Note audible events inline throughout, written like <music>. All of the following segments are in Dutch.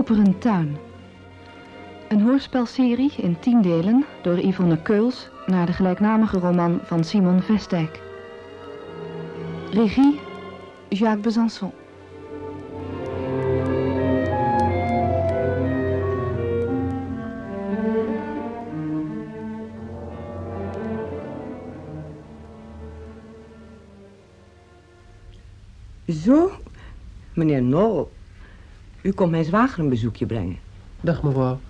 Koperen Tuin. Een hoorspelserie in tien delen door Yvonne Keuls naar de gelijknamige roman van Simon Vestijk. Regie Jacques Besançon. Zo, meneer Nol. U komt mijn zwager een bezoekje brengen. Dag mevrouw.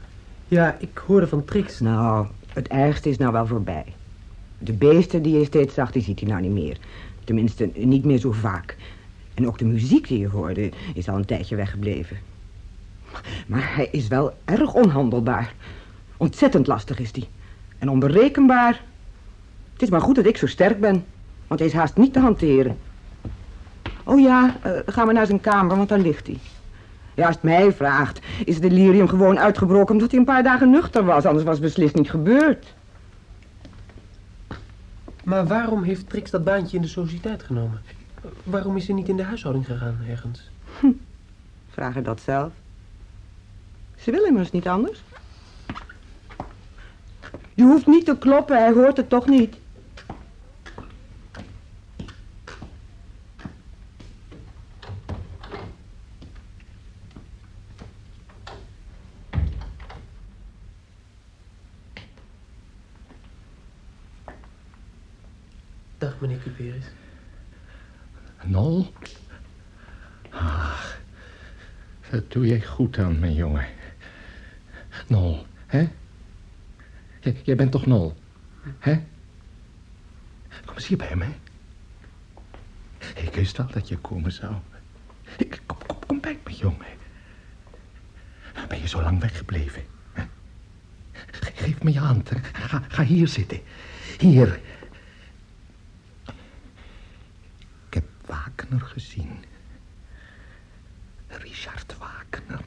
Ja, ik hoorde van Trix. Nou, het ergste is nou wel voorbij. De beesten die je steeds zag, die ziet hij nou niet meer. Tenminste, niet meer zo vaak. En ook de muziek die je hoorde, is al een tijdje weggebleven. Maar hij is wel erg onhandelbaar. Ontzettend lastig is hij. En onberekenbaar. Het is maar goed dat ik zo sterk ben. Want hij is haast niet te hanteren. Oh ja, uh, gaan we naar zijn kamer, want daar ligt hij. Ja, als het mij vraagt, is het delirium gewoon uitgebroken omdat hij een paar dagen nuchter was. Anders was het beslist niet gebeurd. Maar waarom heeft Trix dat baantje in de sociëteit genomen? Waarom is ze niet in de huishouding gegaan ergens? Hm, vraag haar dat zelf. Ze wil immers niet anders. Je hoeft niet te kloppen, hij hoort het toch niet. Dag, meneer Cuperus. Nol? Ach, dat doe jij goed aan, mijn jongen. Nol, hè? Jij, bent toch Nol, hè? Kom eens hier bij me. Ik wist al dat je komen zou. Kom, kom, kom bij me, jongen. Ben je zo lang weggebleven? Geef me je hand. Ga, ga hier zitten. Hier. Ik heb Wagner gezien. Richard Wagner.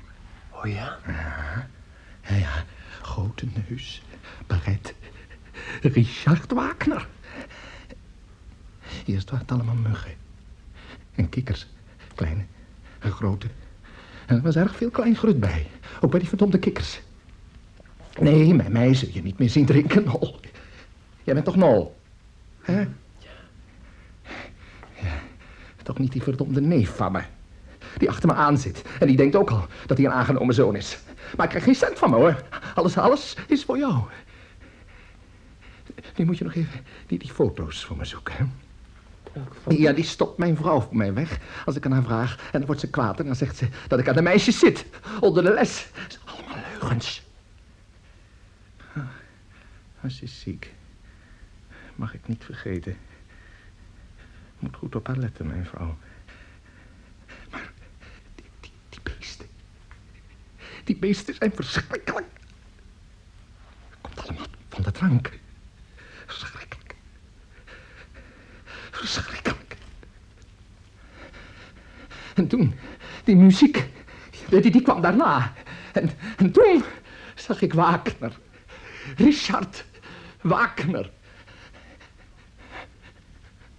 Oh ja? Ja, ja, ja. Grote neus, baret. Richard Wagner. Eerst waren het allemaal muggen. En kikkers. Kleine en grote. En er was erg veel klein grut bij. Ook bij die verdomde kikkers. Nee, bij mij zul je niet meer zien drinken, Nol. Jij bent toch Nol? Hè? Toch niet die verdomde neef van me. Die achter me aan zit. En die denkt ook al dat hij een aangenomen zoon is. Maar ik krijg geen cent van me, hoor. Alles, alles is voor jou. Nu moet je nog even die, die foto's voor me zoeken, hè? Ja, die stopt mijn vrouw voor mij weg als ik aan haar vraag. En dan wordt ze kwaad en dan zegt ze dat ik aan de meisjes zit. Onder de les. Dat is allemaal leugens. Ah, ze is ziek. Mag ik niet vergeten. Moet goed op haar letten, mijn vrouw. Maar die, die, die beesten. Die beesten zijn verschrikkelijk. Komt allemaal van de drank. Verschrikkelijk. Verschrikkelijk. En toen, die muziek, die, die kwam daarna. En, en toen zag ik Wagner. Richard Wagner.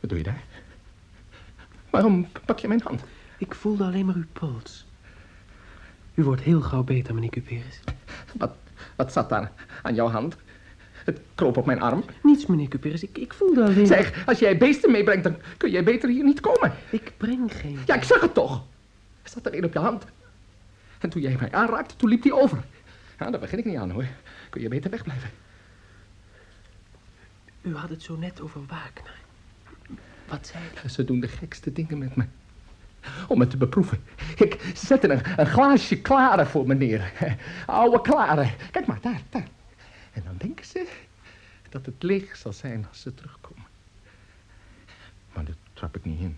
Wat doe je daar? Waarom pak je mijn hand? Ik voelde alleen maar uw pols. U wordt heel gauw beter, meneer Cuperus. Wat, wat zat daar aan jouw hand? Het kroop op mijn arm. Niets, meneer Cuperus. Ik, ik voelde alleen... Zeg, als jij beesten meebrengt, dan kun jij beter hier niet komen. Ik breng geen... Ja, ik zag het toch. Er zat er een op je hand. En toen jij mij aanraakte, toen liep die over. Ja, daar begin ik niet aan, hoor. Kun je beter wegblijven. U had het zo net over Wagner. Wat zei? Ze doen de gekste dingen met me. Om het te beproeven. Ik zette een, een glaasje klare voor me neer. Oude klare. Kijk maar, daar, daar. En dan denken ze dat het leeg zal zijn als ze terugkomen. Maar dat trap ik niet in.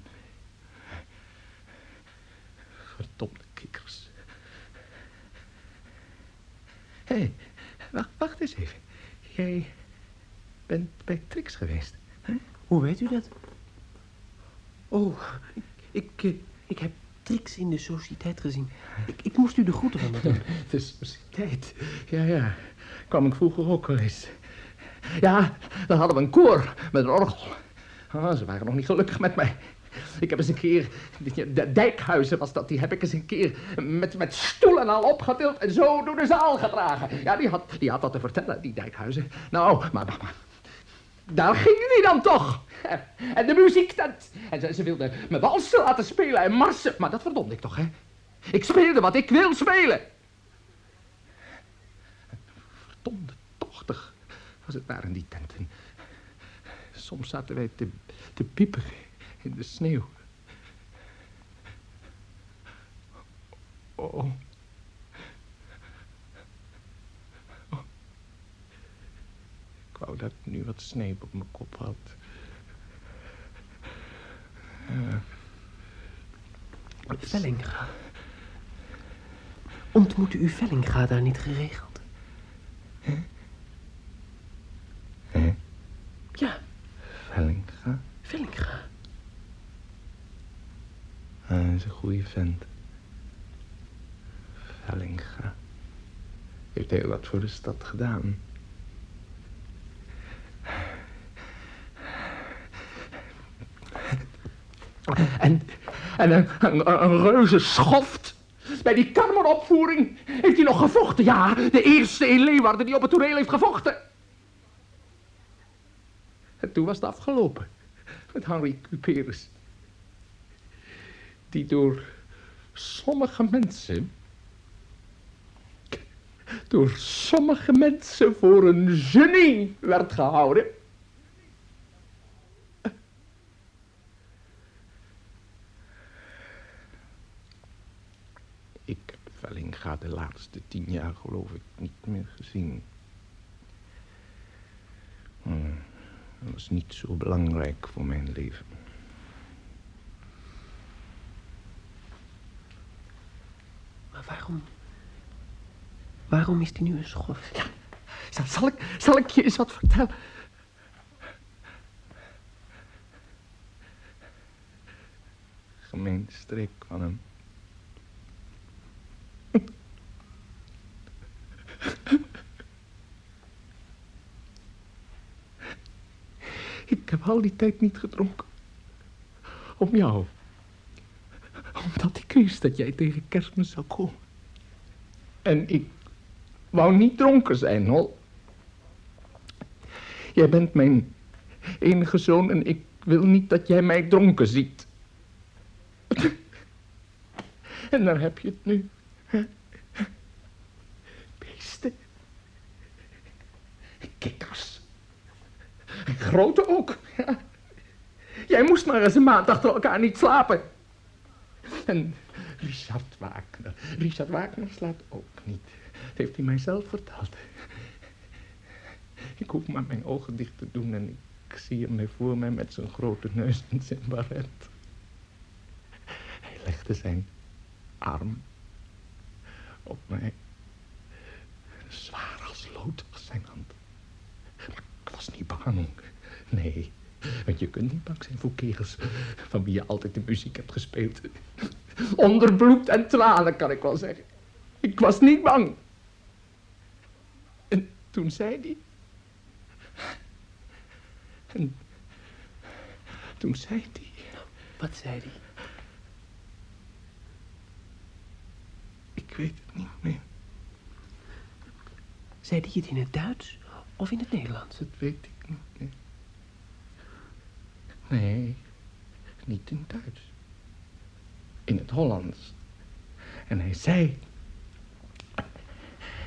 Verdomde kikkers. Hé, hey, wacht, wacht eens even. Jij bent bij Trix geweest, hè? Hoe weet u dat? Oh, ik, ik, ik heb Trix in de sociëteit gezien. Ik, ik moest u de groeten van doen. <laughs> De sociëteit? Ja, ja. Kwam ik vroeger ook wel eens. Ja, dan hadden we een koor met een orgel. Oh, ze waren nog niet gelukkig met mij. Ik heb eens een keer, de dijkhuizen was dat, die heb ik eens een keer met, met stoelen al opgetild en zo door de zaal gedragen. Ja, die had, die had dat te vertellen, die dijkhuizen. Nou, maar, maar, maar daar ging die dan toch. En de muziektent. En ze, ze wilde me walsen laten spelen en marsen. Maar dat verdomde ik toch, hè? Ik speelde wat ik wil spelen. Verdomde tochtig was het daar in die tenten. Soms zaten wij te, te piepen in de sneeuw. Oh. Ik wou dat ik nu wat sneeuw op mijn kop had. Uh. Vellinga. Ontmoette u Vellinga daar niet geregeld? Hè? Hè? Ja. Vellinga? Vellinga. Ah, hij is een goede vent. Vellinga. Heeft heel wat voor de stad gedaan. En, en een, een, een reuze schoft. Bij die kameropvoering heeft hij nog gevochten. Ja, de eerste in Leeuwarden die op het toneel heeft gevochten. En toen was het afgelopen met Henri Cuperus. Die door sommige mensen... door sommige mensen voor een genie werd gehouden. Ik heb Vellinga de laatste tien jaar geloof ik niet meer gezien. Hmm. Dat was niet zo belangrijk voor mijn leven. Maar waarom... Waarom is die nu een schof? Ja, zal, ik, zal ik je eens wat vertellen? Gemeen streek van hem. Ik heb al die tijd niet gedronken. Om jou. Omdat ik wist dat jij tegen kerstmis zou komen. En ik wou niet dronken zijn, hol. Jij bent mijn enige zoon en ik wil niet dat jij mij dronken ziet. en daar heb je het nu. Beesten. Kikkers. Grote ook. <laughs> Jij moest maar eens een maand achter elkaar niet slapen. En Richard Wagner. Richard Wagner slaapt ook niet. Dat heeft hij mij zelf verteld. Ik hoef maar mijn ogen dicht te doen en ik zie hem voor mij met zijn grote neus en zijn baret. Hij legde zijn arm op mij. Zwaar als lood was zijn hand. Maar ik was niet bang. Nee, want je kunt niet bang zijn voor kerels van wie je altijd de muziek hebt gespeeld. Onder bloed en tranen, kan ik wel zeggen. Ik was niet bang. En toen zei hij... En toen zei hij... Wat zei hij? Ik weet het niet meer. Zei hij het in het Duits of in het Nederlands? Dat weet ik niet meer. Nee, niet in Duits. In het Hollands. En hij zei...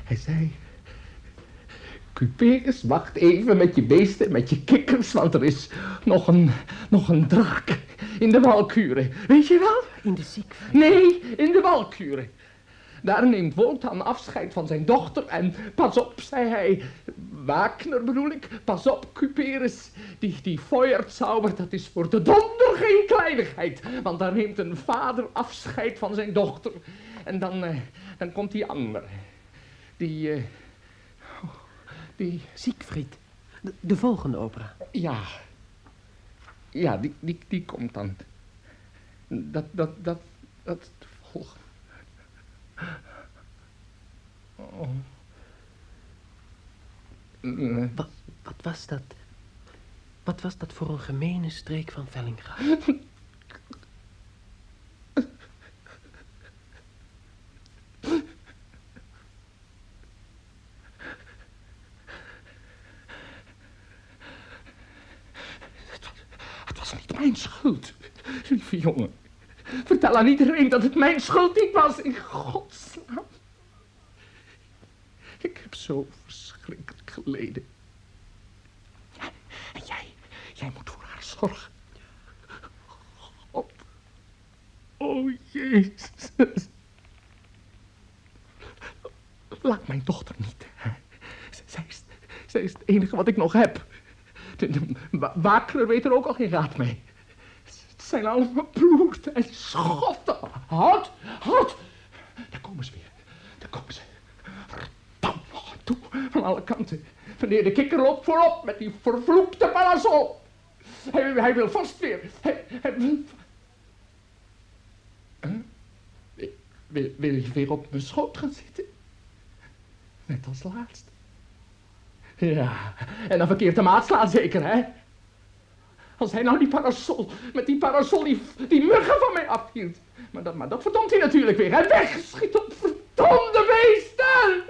Hij zei... Cuperus, wacht even met je beesten, met je kikkers, want er is nog een, nog een draak in de walkuren. Weet je wel? In de ziek. Nee, in de walkuren. Daar neemt Wotan afscheid van zijn dochter en pas op, zei hij, Wagner bedoel ik, pas op, Cuperus, die, die Feuerzauber, dat is voor de donder geen kleinigheid, want daar neemt een vader afscheid van zijn dochter en dan, uh, dan komt die andere, die, uh, die... Siegfried, de, de, volgende opera. Ja, ja, die, die, die komt dan. Dat, dat, dat, dat volgende. Oh. Eh. Wat, wat was dat? Wat was dat voor een gemene streek van Vellinga? Het was niet mijn schuld, lieve jongen. Vertel aan iedereen dat het mijn schuld niet was, in godsnaam. Ik heb zo verschrikkelijk geleden. En jij, jij moet voor haar zorgen. God. Oh, Jezus. Laat mijn dochter niet. Zij is, zij is het enige wat ik nog heb. De, de wa- waakler weet er ook al geen raad mee. Het zijn allemaal bloed en schotten. Houd, houd. Daar komen ze weer. Daar komen ze. Verdam nog toe, van alle kanten. Meneer de kikker loopt voorop met die vervloekte parasol. Hij, hij wil vast weer. Wil... Huh? Wil- Wil, je weer op mijn schoot gaan zitten? Net als laatst. Ja, en dan verkeerd de maat slaan zeker, hè? Als hij nou die parasol, met die parasol die, die muggen van mij afhield. Maar dat, maar dat verdomt hij natuurlijk weer, hè? Wegschiet op verdomde beesten!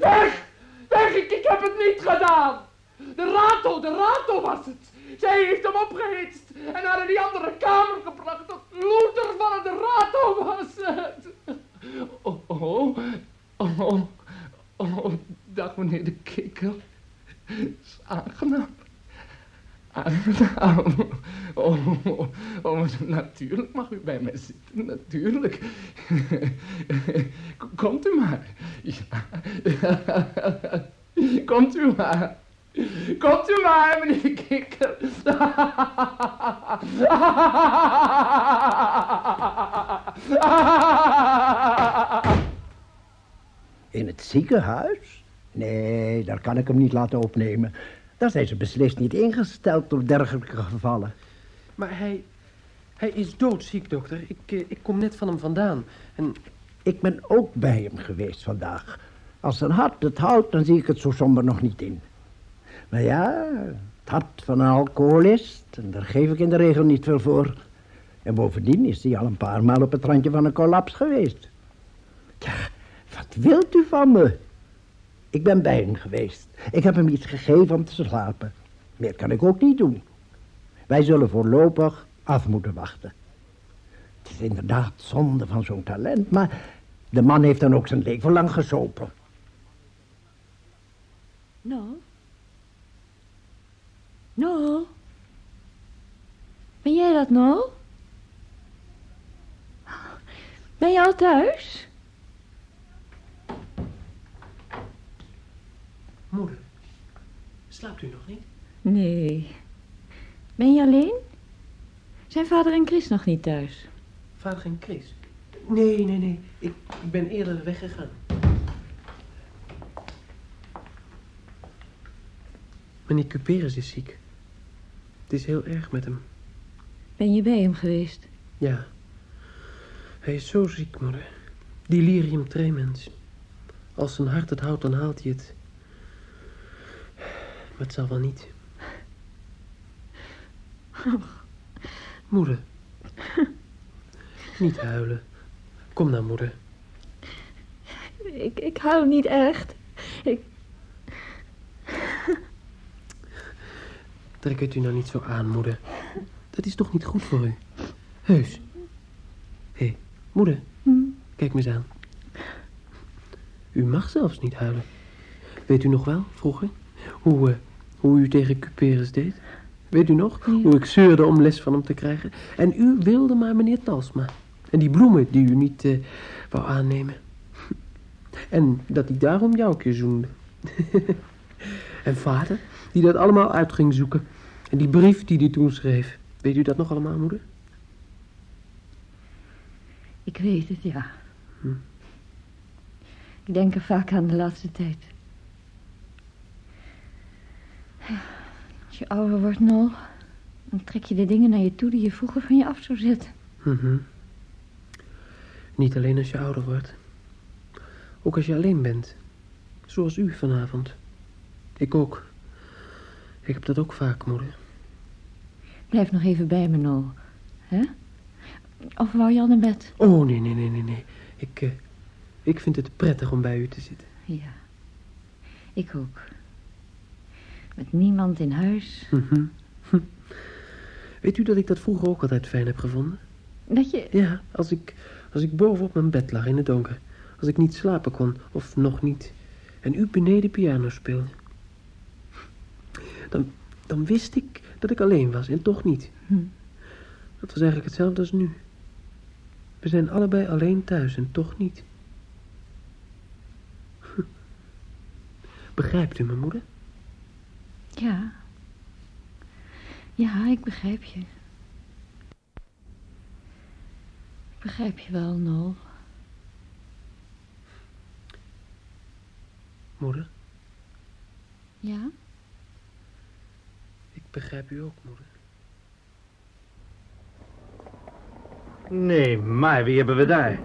Weg! Weg, ik, ik heb het niet gedaan! De rato, de rato was het! Zij heeft hem opgehitst en naar die andere kamer gebracht. Dat loeder van het rato was het! Oh, oh, oh, oh, oh, dag meneer de kikker. is aangenaam. Oh, oh, oh, natuurlijk mag u bij mij zitten, natuurlijk. <laughs> Komt u maar. <laughs> Komt u maar. Komt u maar, meneer kikker. <laughs> In het ziekenhuis? Nee, daar kan ik hem niet laten opnemen. Daar zijn ze beslist niet ingesteld door dergelijke gevallen. Maar hij... Hij is doodziek, dokter. Ik, eh, ik kom net van hem vandaan. En Ik ben ook bij hem geweest vandaag. Als zijn hart het houdt, dan zie ik het zo somber nog niet in. Maar ja, het hart van een alcoholist, en daar geef ik in de regel niet veel voor. En bovendien is hij al een paar maal op het randje van een collaps geweest. Ja, wat wilt u van me? Ik ben bij hem geweest. Ik heb hem iets gegeven om te slapen. Meer kan ik ook niet doen. Wij zullen voorlopig af moeten wachten. Het is inderdaad zonde van zo'n talent, maar de man heeft dan ook zijn leven lang gesopen. No? No? Ben jij dat, No? Ben je al thuis? Moeder, slaapt u nog niet? Nee. Ben je alleen? Zijn vader en Chris nog niet thuis? Vader en Chris? Nee, nee, nee. Ik, ik ben eerder weggegaan. Meneer Cuperus is ziek. Het is heel erg met hem. Ben je bij hem geweest? Ja. Hij is zo ziek, moeder. Delirium tremens. Als zijn hart het houdt, dan haalt hij het. Maar het zal wel niet. Moeder. Niet huilen. Kom nou, moeder. Ik, ik hou niet echt. Ik, Trek het u nou niet zo aan, moeder. Dat is toch niet goed voor u? Heus. Hé, hey, moeder. Kijk me eens aan. U mag zelfs niet huilen. Weet u nog wel, vroeger, hoe, eh, hoe u tegen Cuperus deed? Weet u nog, hoe ik zeurde om les van hem te krijgen? En u wilde maar meneer Talsma. En die bloemen die u niet eh, wou aannemen. En dat hij daarom jou een keer zoende. <laughs> en vader, die dat allemaal uit ging zoeken. En die brief die hij toen schreef. Weet u dat nog allemaal, moeder? ik weet het, ja. Hm. Ik denk er vaak aan de laatste tijd. Als je ouder wordt, Nol, dan trek je de dingen naar je toe die je vroeger van je af zou zetten. Mhm. Niet alleen als je ouder wordt. Ook als je alleen bent. Zoals u vanavond. Ik ook. Ik heb dat ook vaak, moeder. Blijf nog even bij me, Nol. Hè? Of wou je al naar bed? Oh, nee, nee, nee, nee, nee. Ik, eh, ik vind het prettig om bij u te zitten. Ja. Ik ook. Met niemand in huis. Mhm. Hm. Weet u dat ik dat vroeger ook altijd fijn heb gevonden? Dat je... Ja, als ik, als ik boven op mijn bed lag in het donker. Als ik niet slapen kon, of nog niet. En u beneden piano speelde. Dan, dan wist ik dat ik alleen was en toch niet. Hm. Dat was eigenlijk hetzelfde als nu. We zijn allebei alleen thuis en toch niet. Begrijpt u me, moeder? Ja. Ja, ik begrijp je. Ik begrijp je wel, Nol. Moeder, Ja? ik begrijp u ook, moeder. Nee, maar wie hebben we daar?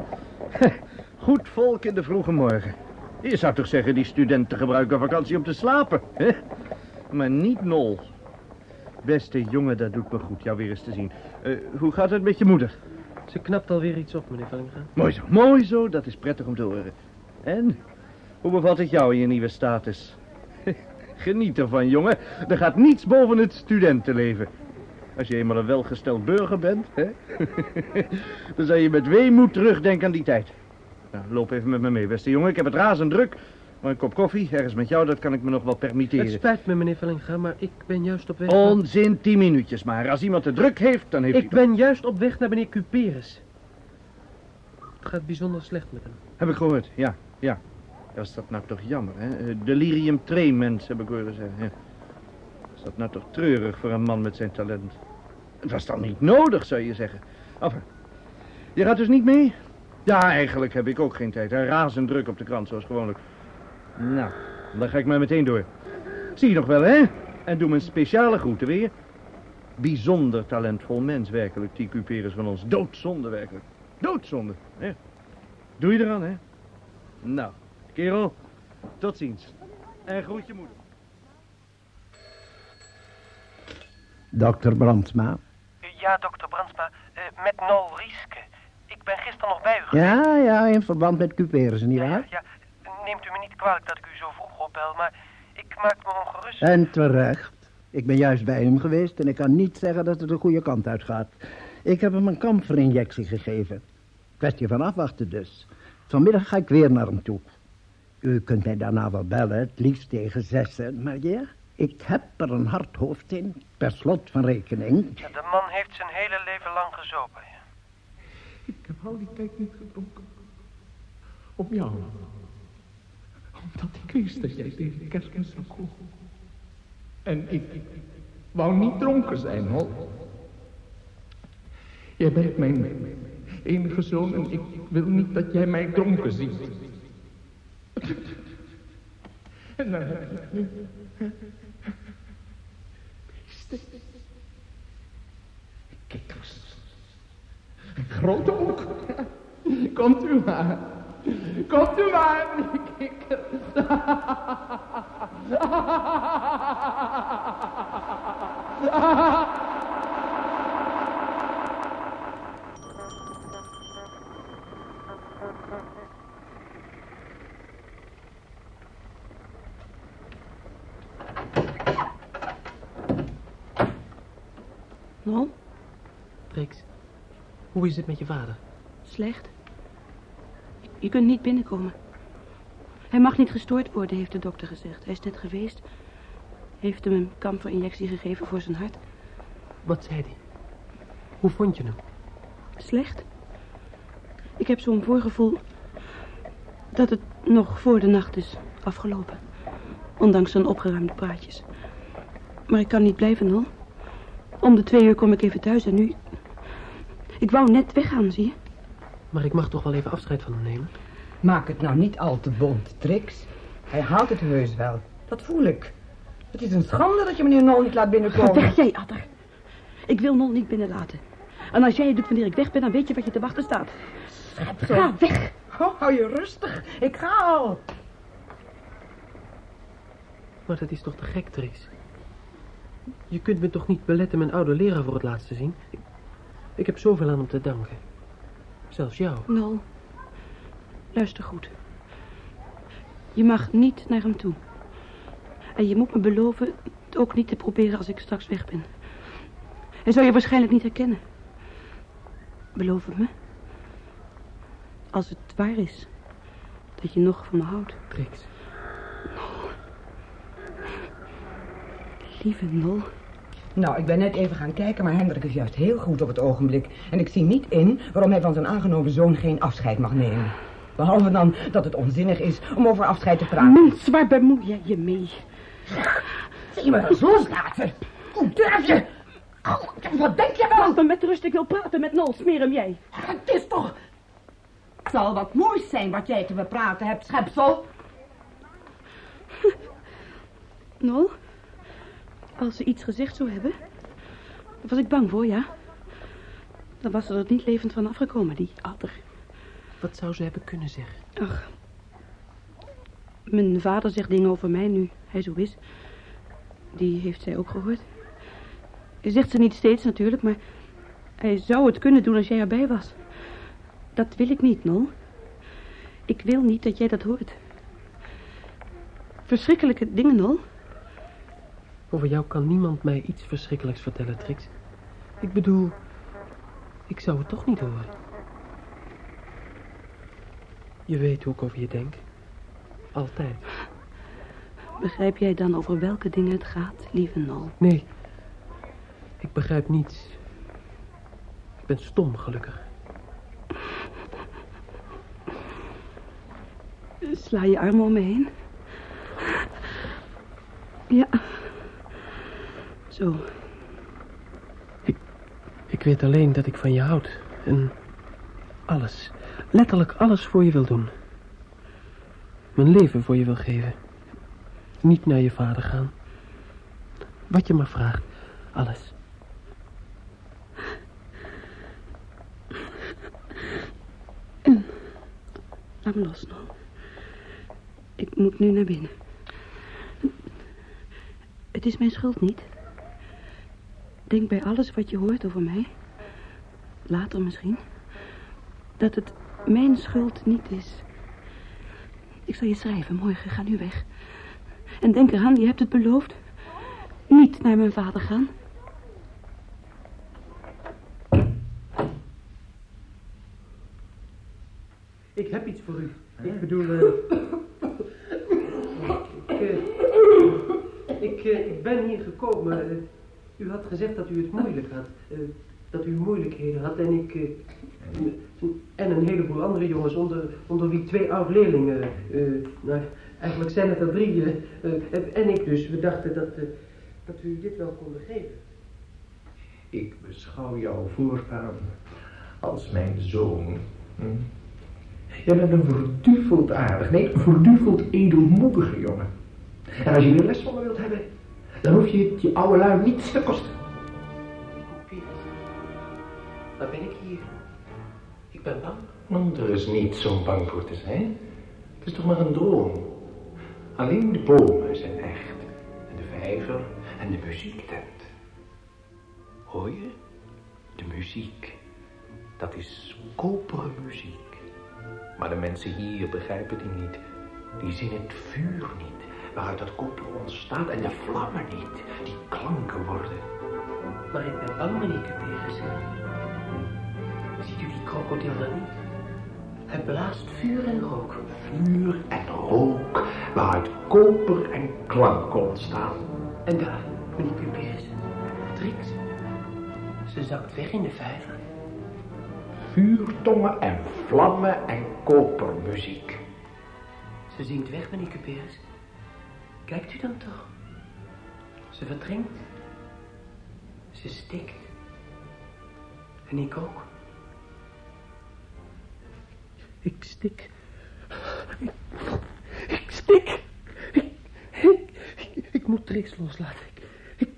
Goed volk in de vroege morgen. Je zou toch zeggen, die studenten gebruiken vakantie om te slapen, hè? Maar niet Nol. Beste jongen, dat doet me goed jou weer eens te zien. Eh, hoe gaat het met je moeder? Ze knapt alweer iets op, meneer Vellinga. Mooi zo, mooi zo, dat is prettig om te horen. En, hoe bevalt het jou in je nieuwe status? <laughs> Geniet ervan, jongen. Er gaat niets boven het studentenleven. Als je eenmaal een welgesteld burger bent, hè? <laughs> dan zal je met weemoed terugdenken aan die tijd. Nou, loop even met me mee, beste jongen. Ik heb het razend druk. Maar een kop koffie, ergens met jou, dat kan ik me nog wel Het permitteren. spijt me, meneer Vellinga, maar ik ben juist op weg... Onzin, tien minuutjes maar. Als iemand te druk heeft, dan heeft Ik hij... ben juist op weg naar meneer Cuperus. Het gaat bijzonder slecht met hem. Heb ik gehoord, ja, ja. Is dat nou toch jammer, hè? Eh, Delirium tremens, heb ik horen zeggen. Ja. Is dat nou toch treurig voor een man met zijn talent? Het was dan niet nodig, zou je zeggen. Enfin, je gaat dus niet mee? Ja, eigenlijk heb ik ook geen tijd. Hè. Razend druk op de krant, zoals gewoonlijk. Nou, dan ga ik maar meteen door. Zie je nog wel, hè? En doe me een speciale groeten weer. Bijzonder talentvol mens, werkelijk, die Cuperus van ons. Doodzonde, werkelijk. Doodzonde, hè? Doe je eraan, hè? Nou, kerel, tot ziens. En groet je moeder. Dokter Brandsma. Ja, dokter Brandsma, eh, met Nol Rieske. Ik ben gisteren nog bij u geweest. Ja, ja, in verband met Cuperus, ja, nietwaar? ja. Neemt u me niet kwalijk dat ik u zo vroeg opbel, maar ik maak me ongerust. En terecht. Ik ben juist bij hem geweest en ik kan niet zeggen dat het de goede kant uitgaat. Ik heb hem een kamferinjectie gegeven. Kwestie van afwachten dus. Vanmiddag ga ik weer naar hem toe. U kunt mij daarna wel bellen, het liefst tegen zessen. Maar ja, ik heb er een hard hoofd in, per slot van rekening. De man heeft zijn hele leven lang gezopen. Ik heb al die tijd niet gedronken. Om jou. Omdat ik wist dat jij deze kerstmis zou komen. En ik, wou niet dronken zijn, hoor. Jij bent mijn enige zoon en ik wil niet dat jij mij dronken ziet. En dan. Grote ook. Komt u maar. Komt u maar, die kikkers. Nol, Trix, hoe is het met je vader? slecht. Je kunt niet binnenkomen. Hij mag niet gestoord worden, heeft de dokter gezegd. Hij is net geweest. Heeft hem een kamferinjectie gegeven voor zijn hart. Wat zei hij? Hoe vond je hem? Slecht. Ik heb zo'n voorgevoel dat het nog voor de nacht is afgelopen. Ondanks zijn opgeruimde praatjes. Maar ik kan niet blijven, Nol. Om de twee uur kom ik even thuis en nu... Ik wou net weggaan, zie je? Maar ik mag toch wel even afscheid van hem nemen? Maak het nou niet al te bont, Trix. Hij haalt het heus wel. Dat voel ik. Het is een schande dat je meneer Nol niet laat binnenkomen. weg, jij adder. Ik wil Nol niet binnenlaten. En als jij het doet wanneer ik weg ben, dan weet je wat je te wachten staat. Ga weg. Oh, hou je rustig. Ik ga al. Maar dat is toch te gek, Trix? Je kunt me toch niet beletten mijn oude leraar voor het laatst te zien? Ik, ik heb zoveel aan hem te danken. Zelfs jou. Nol, luister goed. Je mag niet naar hem toe. En je moet me beloven het ook niet te proberen als ik straks weg ben. Hij zou je waarschijnlijk niet herkennen. Beloof het me. Als het waar is. Dat je nog van me houdt. Trix. Lieve Nol. Nou, ik ben net even gaan kijken, maar Hendrik is juist heel goed op het ogenblik. En ik zie niet in waarom hij van zijn aangenomen zoon geen afscheid mag nemen. Behalve dan dat het onzinnig is om over afscheid te praten. Mens, waar bemoei jij je mee? Zie je me eens loslaten? Hoe durf je? Wat denk je wel? Laat me met rust, ik wil praten met Nol. Smeer hem jij. Het is toch... Het zal wat moois zijn wat jij te bepraten hebt, schepsel. <laughs> Nol? Als ze iets gezegd zou hebben... Daar was ik bang voor, ja. Dan was ze er niet levend van afgekomen, die adder. Wat zou ze hebben kunnen zeggen? Ach. Mijn vader zegt dingen over mij nu hij zo is. Die heeft zij ook gehoord. Hij zegt ze niet steeds natuurlijk, maar... Hij zou het kunnen doen als jij erbij was. Dat wil ik niet, Nol. Ik wil niet dat jij dat hoort. Verschrikkelijke dingen, Nol. Over jou kan niemand mij iets verschrikkelijks vertellen, Trix. Ik bedoel, ik zou het toch niet horen. Je weet hoe ik over je denk. Altijd. Begrijp jij dan over welke dingen het gaat, lieve Nol? Nee, ik begrijp niets. Ik ben stom, gelukkig. Sla je armen om me heen. Ja. Zo. Ik weet alleen dat ik van je houd. En alles, letterlijk alles voor je wil doen. Mijn leven voor je wil geven. Niet naar je vader gaan. Wat je maar vraagt, alles. Laat me los, Nol. Ik moet nu naar binnen. Het is mijn schuld niet. Denk bij alles wat je hoort over mij, later misschien, dat het mijn schuld niet is. Ik zal je schrijven, morgen, ga nu weg. En denk eraan, je hebt het beloofd, niet naar mijn vader gaan. Ik heb iets voor u. Ik bedoel... eh, <coughs> ik, eh, ik, eh, ik ben hier gekomen. U had gezegd dat u het moeilijk had. eh, dat u moeilijkheden had. En ik... eh, en een heleboel andere jongens, onder, onder wie twee oud-leerlingen. eh, nou, eigenlijk zijn het er drie. en ik dus. We dachten dat, dat u dit wel kon begrijpen. Ik beschouw jou voortaan als mijn zoon. Hm? Jij bent een verduveld aardig, nee, een verduveld edelmoedige jongen. En als je weer les van wilt hebben, dan hoef je je oude lui niets te kosten. Waar ben ik hier? Ik ben bang. Want er is niet zo bang voor te zijn. Het is toch maar een droom. Alleen de bomen zijn echt. En de vijver en de muziektent. Hoor je? De muziek. Dat is koperen muziek. Maar de mensen hier begrijpen die niet. Die zien het vuur niet. Waaruit dat koper ontstaat. En de vlammen niet. Die klanken worden. Maar ik ben bang, meneer. Ziet u die krokodil dan niet? Hij blaast vuur en rook. Vuur en rook. Waaruit koper en klanken ontstaan. En daar, meneer Cuperus. Trix. Ze zakt weg in de vijver. Vuurtongen en vlammen en kopermuziek. Ze zingt weg, meneer Cuperus. Kijkt u dan toch? Ze verdrinkt. Ze stikt. En ik ook. Ik stik. Ik, ik stik. Ik, ik, ik, moet Trix loslaten. Ik,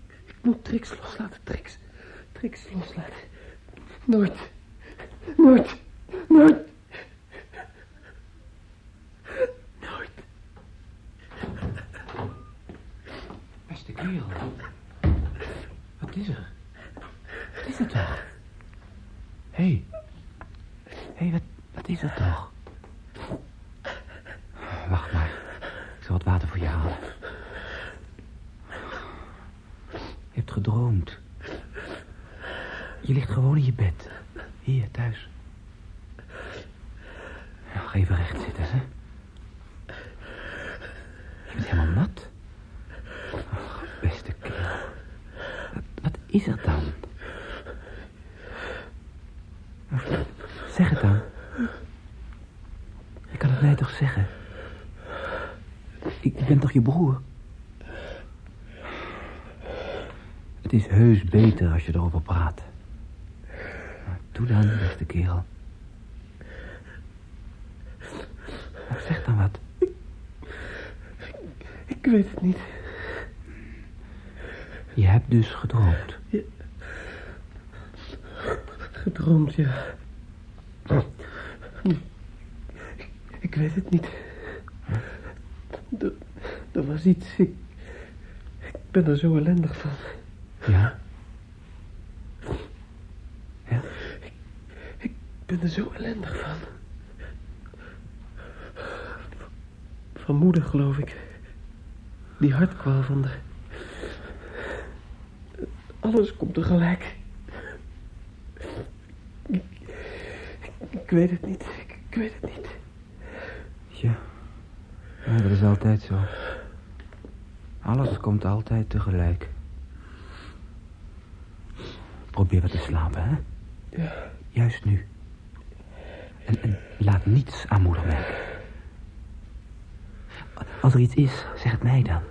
moet Trix loslaten. Trix. Trix loslaten. Nooit. Nooit. Nooit. Kerel. Wat is er? Wat is er toch? Hé. Hey. Hé, hey, wat, wat is er toch? Wacht maar. Ik zal wat water voor je halen. Je hebt gedroomd. Je ligt gewoon in je bed. Hier, thuis. Nou, even recht zitten, hè. Je bent helemaal nat. Ach, beste kerel. Wat, wat is er dan? Zeg het dan. Je kan het mij toch zeggen? Ik, ik ben toch je broer? Het is heus beter als je erover praat. Doe dan, beste kerel. Nou, zeg dan wat. Ik weet het niet. Je hebt dus gedroomd. Gedroomd, ja. Ik weet het niet. Er, er was iets. Ik, ik ben er zo ellendig van. Ja? Ja? Ik ben er zo ellendig van. Van moeder, geloof ik. Die hartkwal van de... Alles komt tegelijk. Ik, weet het niet. Ik, ik weet het niet. Ja. ja, dat is altijd zo. Alles komt altijd tegelijk. Probeer wat te slapen, hè? Ja. Juist nu. En, en laat niets aan moeder merken. Als er iets is, zeg het mij dan.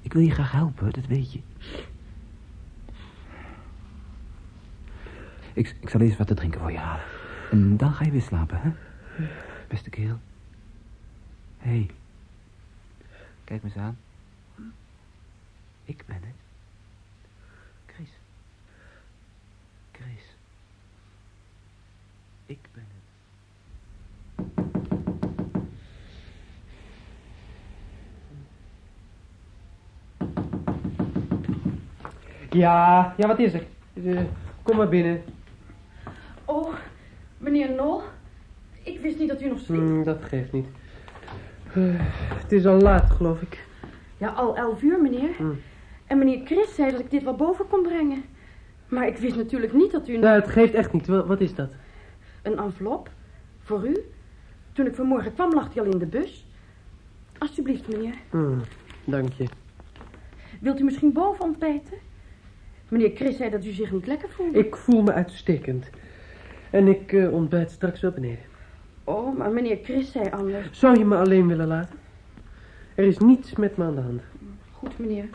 Ik wil je graag helpen, dat weet je. Ik, ik zal eerst wat te drinken voor je halen. En dan ga je weer slapen, hè? Beste kerel. Hé. Hey. Kijk me eens aan. Ik ben het. Chris. Chris. Ik ben het. Ja, ja, wat is er? Eh, kom maar binnen. Meneer Nol. Ik wist niet dat u nog sliep. Hmm, dat geeft niet. Eh, het is al laat, geloof ik. Ja, al elf uur, meneer. Hmm. En meneer Chris zei dat ik dit wel boven kon brengen. Maar ik wist natuurlijk niet dat u... Nou, het geeft echt niet. Wa- Wat is dat? Een envelop? Voor u? Toen ik vanmorgen kwam, lag hij al in de bus. Alsjeblieft, meneer. Hmm, dank je. Wilt u misschien boven ontbijten? Meneer Chris zei dat u zich niet lekker voelde. Ik voel me uitstekend. En ik eh, ontbijt straks wel beneden. Oh, maar meneer Chris zei anders. Zou je me alleen willen laten? Er is niets met me aan de hand. Goed, meneer.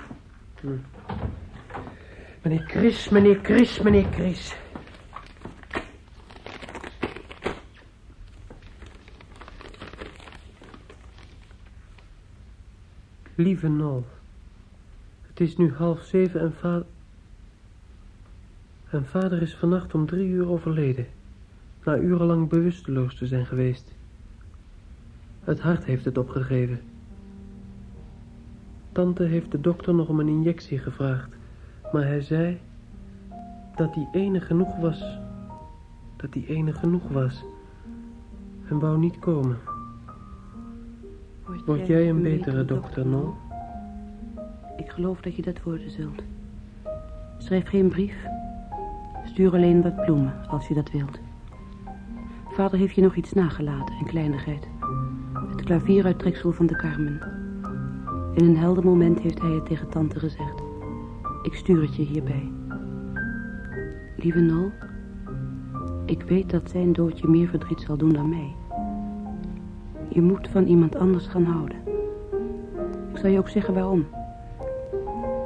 Meneer Chris, meneer Chris, meneer Chris. Lieve Nol, het is nu half zeven en vader... En vader is vannacht om drie uur overleden, na urenlang bewusteloos te zijn geweest. Het hart heeft het opgegeven. Tante heeft de dokter nog om een injectie gevraagd, maar hij zei dat die ene genoeg was. Dat die ene genoeg was. En wou niet komen. Word jij een betere dokter, Nol? Ik geloof dat je dat worden zult. Schrijf geen brief. Stuur alleen wat bloemen, als je dat wilt. Vader heeft je nog iets nagelaten, een kleinigheid. Het klavieruittreksel van de Carmen. In een helder moment heeft hij het tegen tante gezegd. Ik stuur het je hierbij. Lieve Nol, ik weet dat zijn dood je meer verdriet zal doen dan mij. Je moet van iemand anders gaan houden. Ik zal je ook zeggen waarom.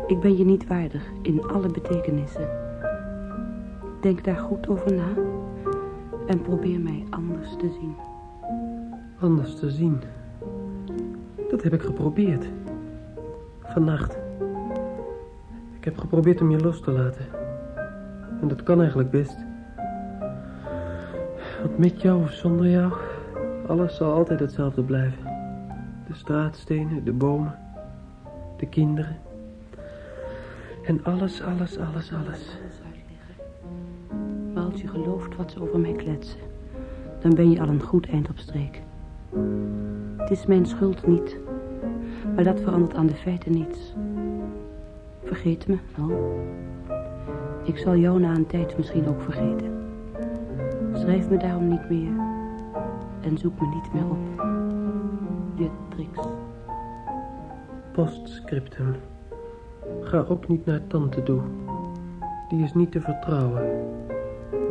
Ik ben je niet waardig in alle betekenissen. Denk daar goed over na en probeer mij anders te zien. Anders te zien. Dat heb ik geprobeerd. Vannacht. Ik heb geprobeerd om je los te laten. En dat kan eigenlijk best. Want met jou of zonder jou, alles zal altijd hetzelfde blijven. De straatstenen, de bomen, de kinderen. En alles, alles, alles, alles. Als je gelooft wat ze over mij kletsen, dan ben je al een goed eind op streek. Het is mijn schuld niet, maar dat verandert aan de feiten niets. Vergeet me, nou. Ik zal jou na een tijd misschien ook vergeten. Schrijf me daarom niet meer. En zoek me niet meer op. Beatrix. Postscriptum. Ga ook niet naar tante toe. Die is niet te vertrouwen.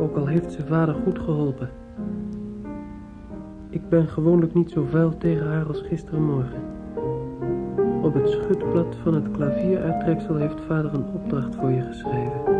Ook al heeft ze vader goed geholpen. Ik ben gewoonlijk niet zo vuil tegen haar als gisterenmorgen. Op het schutblad van het klavieruittreksel heeft vader een opdracht voor je geschreven.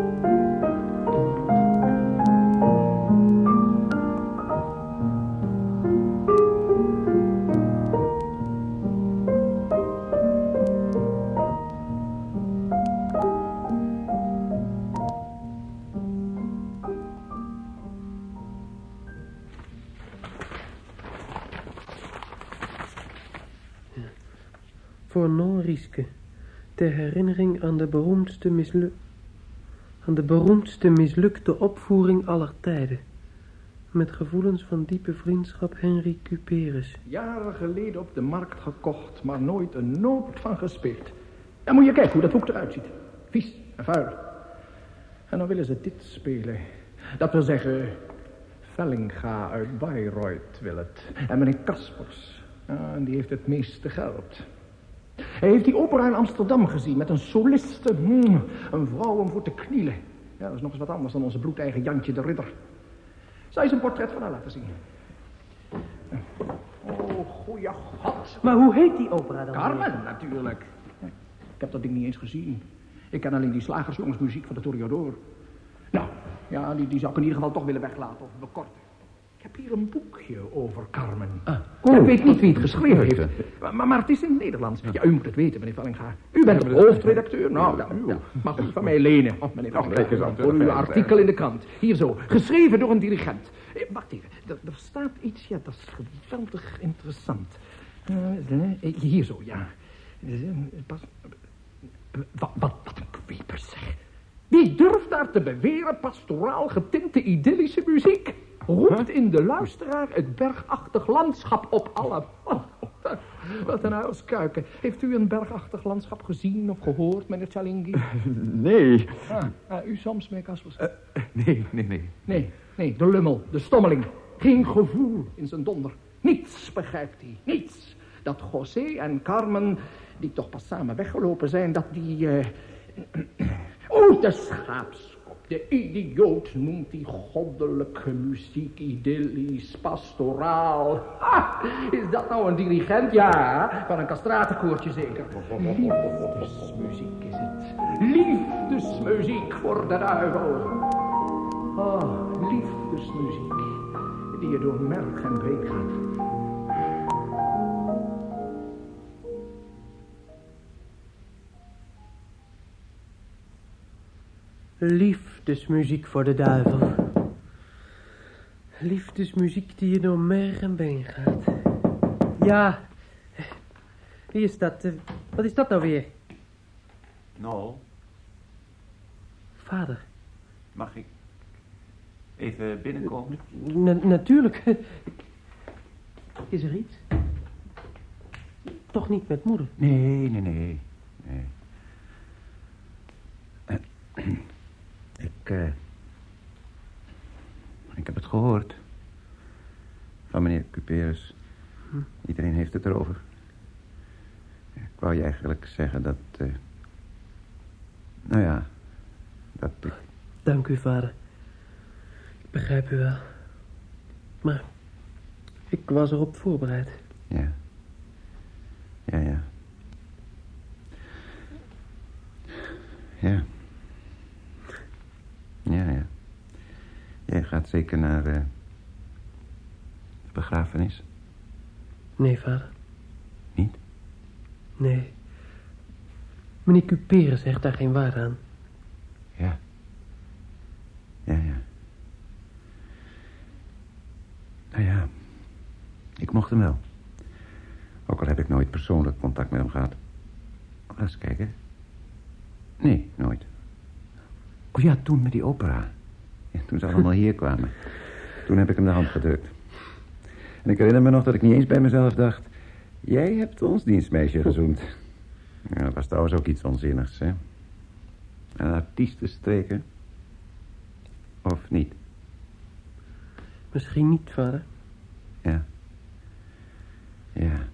Ter herinnering aan de beroemdste aan de beroemdste mislukte opvoering aller tijden. Met gevoelens van diepe vriendschap Henry Cuperus. Jaren geleden op de markt gekocht, maar nooit een noot van gespeeld. En moet je kijken hoe dat boek eruit ziet. Vies en vuil. En dan willen ze dit spelen. Dat wil zeggen, Vellinga uit Bayreuth wil het. En meneer Kaspers, die heeft het meeste geld. Hij heeft die opera in Amsterdam gezien met een soliste. hmm, een vrouw om voor te knielen. Ja, dat is nog eens wat anders dan onze bloedeigen Jantje de Ridder. Zou je eens een portret van haar laten zien? Oh, goeie god. Maar hoe heet die opera dan? Carmen, natuurlijk. Ik heb dat ding niet eens gezien. Ik ken alleen die slagersjongensmuziek van de Toreador. Nou, ja, die, die zou ik in ieder geval toch willen weglaten of bekorten. Ik heb hier een boekje over Carmen. ik weet niet wie het geschreven heeft. Maar, maar het is in het Nederlands. Ja, u moet het weten, meneer Vellinga. U bent de hoofdredacteur. Nou, ja, ja, mag u van mij lenen, meneer Vellinga. Voor uw artikel in de krant. Hier zo, geschreven door een dirigent. Eh, wacht even, er, er staat iets, ja, dat is geweldig interessant. Eh, hier zo, ja. Pas, wat, wat, wat een zeg. Wie durft daar te beweren pastoraal getinte idyllische muziek? Roept in de luisteraar het bergachtig landschap op alle... Wat een huiskuiken. Heeft u een bergachtig landschap gezien of gehoord, meneer Chalingi? <laughs> Nee. Ah, ah, u soms, meneer Kaspers? Nee, nee, nee. Nee, nee, de lummel, de stommeling. Geen gevoel in zijn donder. Niets begrijpt hij, niets. Dat José en Carmen, die toch pas samen weggelopen zijn, dat die... eh <clears throat> Oh, de schaapskop. De idioot noemt die goddelijke muziek idyllisch, pastoraal. Ha, is dat nou een dirigent? Ja, van een castratenkoortje zeker. Liefdesmuziek is het. Liefdesmuziek voor de duivel. Oh, liefdesmuziek. Die je door merg en been gaat. Liefdesmuziek voor de duivel. Liefdesmuziek die je door merg en been gaat. Ja, wie is dat? Eh, Wat is dat nou weer? Nou, Vader. mag ik even binnenkomen? Na- natuurlijk. Is er iets? Toch niet met moeder? Nee, nee. nee. Eh, Ik, eh, ik heb het gehoord. Van meneer Cuperus. Iedereen heeft het erover. Ik wou je eigenlijk zeggen dat... eh, nou ja, dat ik... Dank u, vader. Ik begrijp u wel. Maar ik was erop voorbereid. Ja. Ja, ja. Ja. Ja, ja. Jij gaat zeker naar eh, de begrafenis? Nee, vader. Niet? Nee. Meneer Cuperus zegt daar geen waarde aan. Ja. Ja, ja. Nou ja, ik mocht hem wel. Ook al heb ik nooit persoonlijk contact met hem gehad. Laat eens kijken. Nee, nooit. Oh ja, toen met die opera. Ja, toen ze allemaal hier kwamen. Toen heb ik hem de hand gedrukt. En ik herinner me nog dat ik niet eens bij mezelf dacht... Jij hebt ons dienstmeisje gezoend. Ja, dat was trouwens ook iets onzinnigs, hè. Een artiestenstreken. Of niet? Misschien niet, vader. Ja. Ja.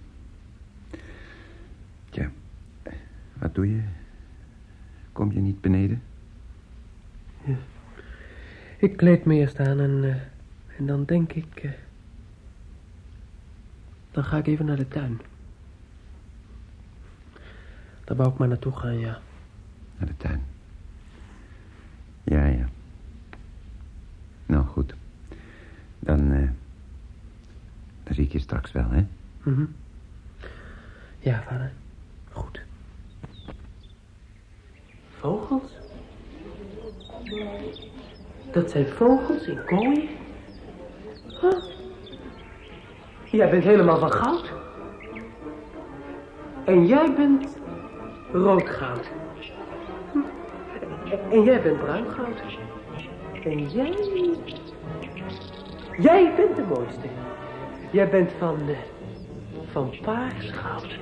Tja, wat doe je? Kom je niet beneden? Ik kleed me eerst aan en, eh, en dan denk ik... eh, dan ga ik even naar de tuin. Daar wou ik maar naartoe gaan, ja. Naar de tuin. Ja, ja. Nou, goed. Dan, eh, dan zie ik je straks wel, hè? Mhm. Ja, vader. Goed. Vogels? Dat zijn vogels in kooien? Jij bent helemaal van goud. En jij bent rood goud. Hm. En jij bent bruin goud. En jij... Jij bent de mooiste. Jij bent van... eh, van paars goud.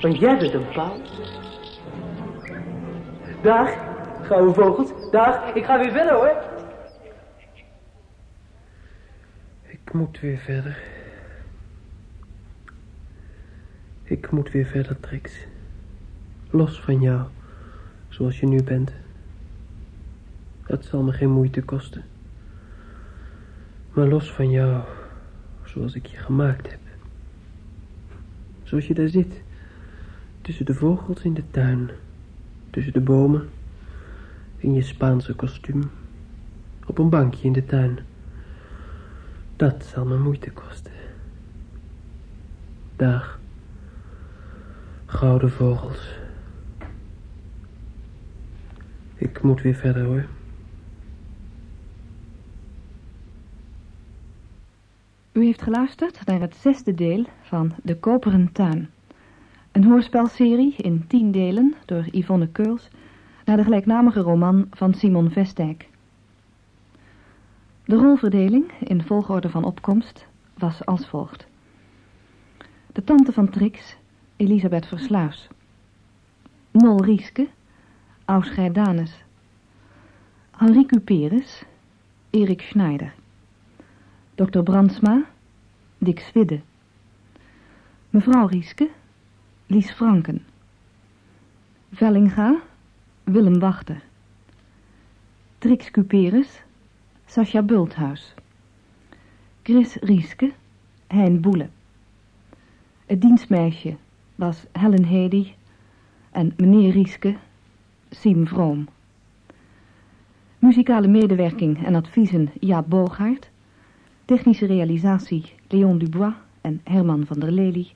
Want jij bent een pauw. Dag, gouden vogels. Dag, ik ga weer verder hoor. Ik moet weer verder. Ik moet weer verder, Trix. Los van jou, zoals je nu bent. Het zal me geen moeite kosten. Maar los van jou, zoals ik je gemaakt heb. Zoals je daar zit. Tussen de vogels in de tuin. Tussen de bomen. In je Spaanse kostuum. Op een bankje in de tuin. Dat zal me moeite kosten. Dag. Gouden vogels. Ik moet weer verder hoor. U heeft geluisterd naar het zesde deel van De Koperen Tuin. Een hoorspelserie in tien delen door Yvonne Keuls naar de gelijknamige roman van Simon Vestijk. De rolverdeling in volgorde van opkomst was als volgt. De tante van Trix, Elisabeth Versluis. Nol Rieske, Ausgeir Danes. Henri Cuperus, Erik Schneider. Dr. Brandsma, Dick Swidde. Mevrouw Rieske, Lies Franken. Vellinga, Willem Wachter. Trix Cuperus, Sascha Bulthuis. Chris Rieske, Hein Boele. Het dienstmeisje was Helen Hedy en meneer Rieske, Siem Vroom. Muzikale medewerking en adviezen Jaap Boogaard. Technische realisatie Leon Dubois en Herman van der Lely.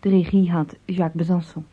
De regie had Jacques Besançon.